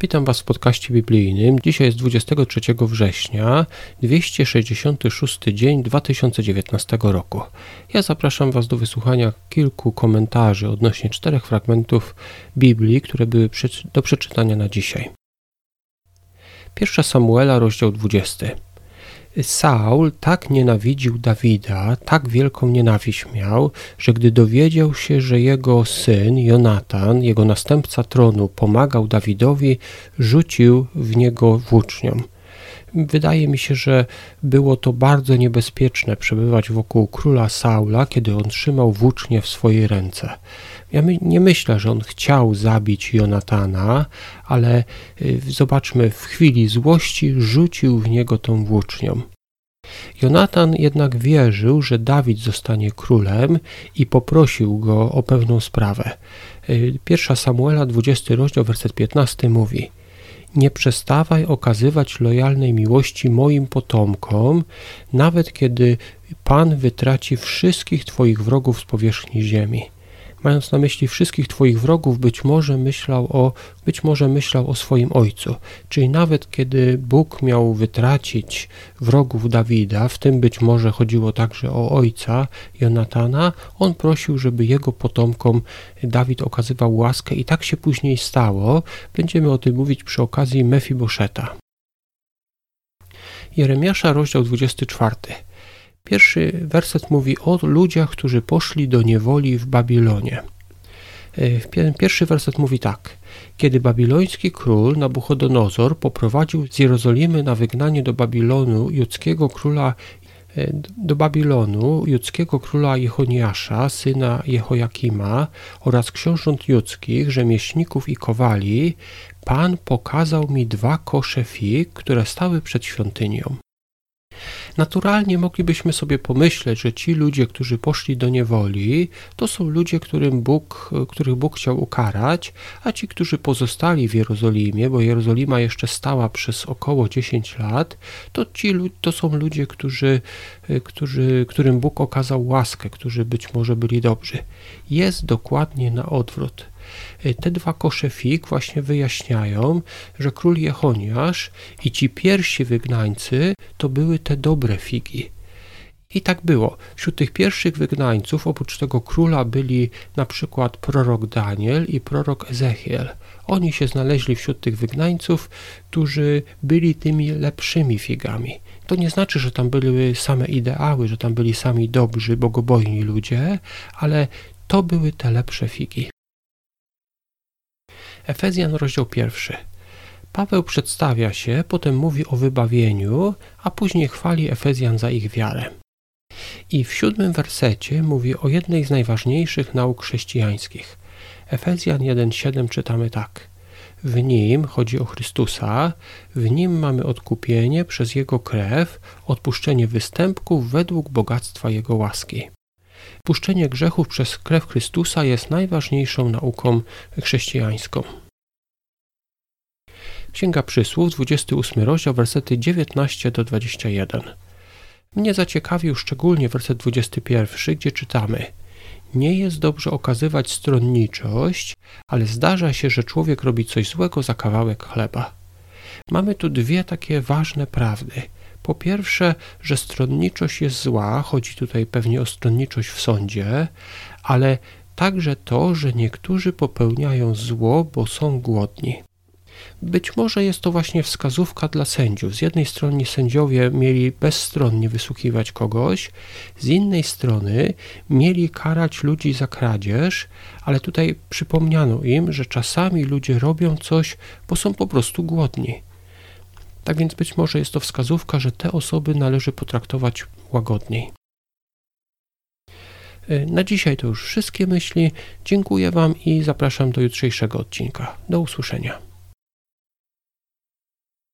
Witam Was w podcaście biblijnym. Dzisiaj jest 23 września, 266 dzień 2019 roku. Ja zapraszam Was do wysłuchania kilku komentarzy odnośnie czterech fragmentów Biblii, które były do przeczytania na dzisiaj. Pierwsza Samuela, rozdział 20. Saul tak nienawidził Dawida, tak wielką nienawiść miał, że gdy dowiedział się, że jego syn Jonatan, jego następca tronu, pomagał Dawidowi, rzucił w niego włócznią. Wydaje mi się, że było to bardzo niebezpieczne przebywać wokół króla Saula, kiedy on trzymał włócznie w swojej ręce. Ja my, nie myślę, że on chciał zabić Jonatana, ale y, zobaczmy, w chwili złości rzucił w niego tą włócznią. Jonatan jednak wierzył, że Dawid zostanie królem i poprosił go o pewną sprawę. Y, pierwsza Samuela, 20 rozdział, werset 15 mówi Nie przestawaj okazywać lojalnej miłości moim potomkom, nawet kiedy Pan wytraci wszystkich Twoich wrogów z powierzchni ziemi mając na myśli wszystkich Twoich wrogów, być może myślał o, być może myślał o swoim ojcu. Czyli nawet kiedy Bóg miał wytracić wrogów Dawida, w tym być może chodziło także o ojca Jonatana, on prosił, żeby jego potomkom Dawid okazywał łaskę i tak się później stało. Będziemy o tym mówić przy okazji Mefiboszeta. Jeremiasza, rozdział 24. Pierwszy werset mówi o ludziach, którzy poszli do niewoli w Babilonie. E, pierwszy werset mówi tak. Kiedy babiloński król Nabuchodonozor poprowadził z Jerozolimy na wygnanie do Babilonu judzkiego króla e, do Babilonu judzkiego króla Jehoniasza, syna Jehojakima oraz książąt judzkich, rzemieślników i kowali, Pan pokazał mi dwa kosze fig, które stały przed świątynią. Naturalnie moglibyśmy sobie pomyśleć, że ci ludzie, którzy poszli do niewoli, to są ludzie, którym Bóg, których Bóg chciał ukarać, a ci, którzy pozostali w Jerozolimie, bo Jerozolima jeszcze stała przez około 10 lat, to ci to są ludzie, którzy, którzy, którym Bóg okazał łaskę, którzy być może byli dobrzy. Jest dokładnie na odwrót. Y, te dwa kosze fig właśnie wyjaśniają, że król Jehoniasz i ci pierwsi wygnańcy to były te dobre figi. I tak było. Wśród tych pierwszych wygnańców, oprócz tego króla, byli na przykład prorok Daniel i prorok Ezechiel. Oni się znaleźli wśród tych wygnańców, którzy byli tymi lepszymi figami. To nie znaczy, że tam były same ideały, że tam byli sami dobrzy, bogobojni ludzie, ale to były te lepsze figi. Efezjan, rozdział pierwszy. Paweł przedstawia się, potem mówi o wybawieniu, a później chwali Efezjan za ich wiarę. I w siódmym wersecie mówi o jednej z najważniejszych nauk chrześcijańskich. Efezjan 1:7 czytamy tak: W nim chodzi o Chrystusa, w nim mamy odkupienie przez jego krew, odpuszczenie występków według bogactwa jego łaski. Puszczenie grzechów przez krew Chrystusa jest najważniejszą nauką chrześcijańską. Księga Przysłów, 28 rozdział, wersety 19 do 21. Mnie zaciekawił szczególnie werset 21, gdzie czytamy: Nie jest dobrze okazywać stronniczość, ale zdarza się, że człowiek robi coś złego za kawałek chleba. Mamy tu dwie takie ważne prawdy. Po pierwsze, że stronniczość jest zła, chodzi tutaj pewnie o stronniczość w sądzie, ale także to, że niektórzy popełniają zło, bo są głodni. Być może jest to właśnie wskazówka dla sędziów. Z jednej strony sędziowie mieli bezstronnie wysłuchiwać kogoś, z innej strony mieli karać ludzi za kradzież, ale tutaj przypomniano im, że czasami ludzie robią coś, bo są po prostu głodni. Tak więc być może jest to wskazówka, że te osoby należy potraktować łagodniej. Y, na dzisiaj to już wszystkie myśli. Dziękuję Wam i zapraszam do jutrzejszego odcinka. Do usłyszenia.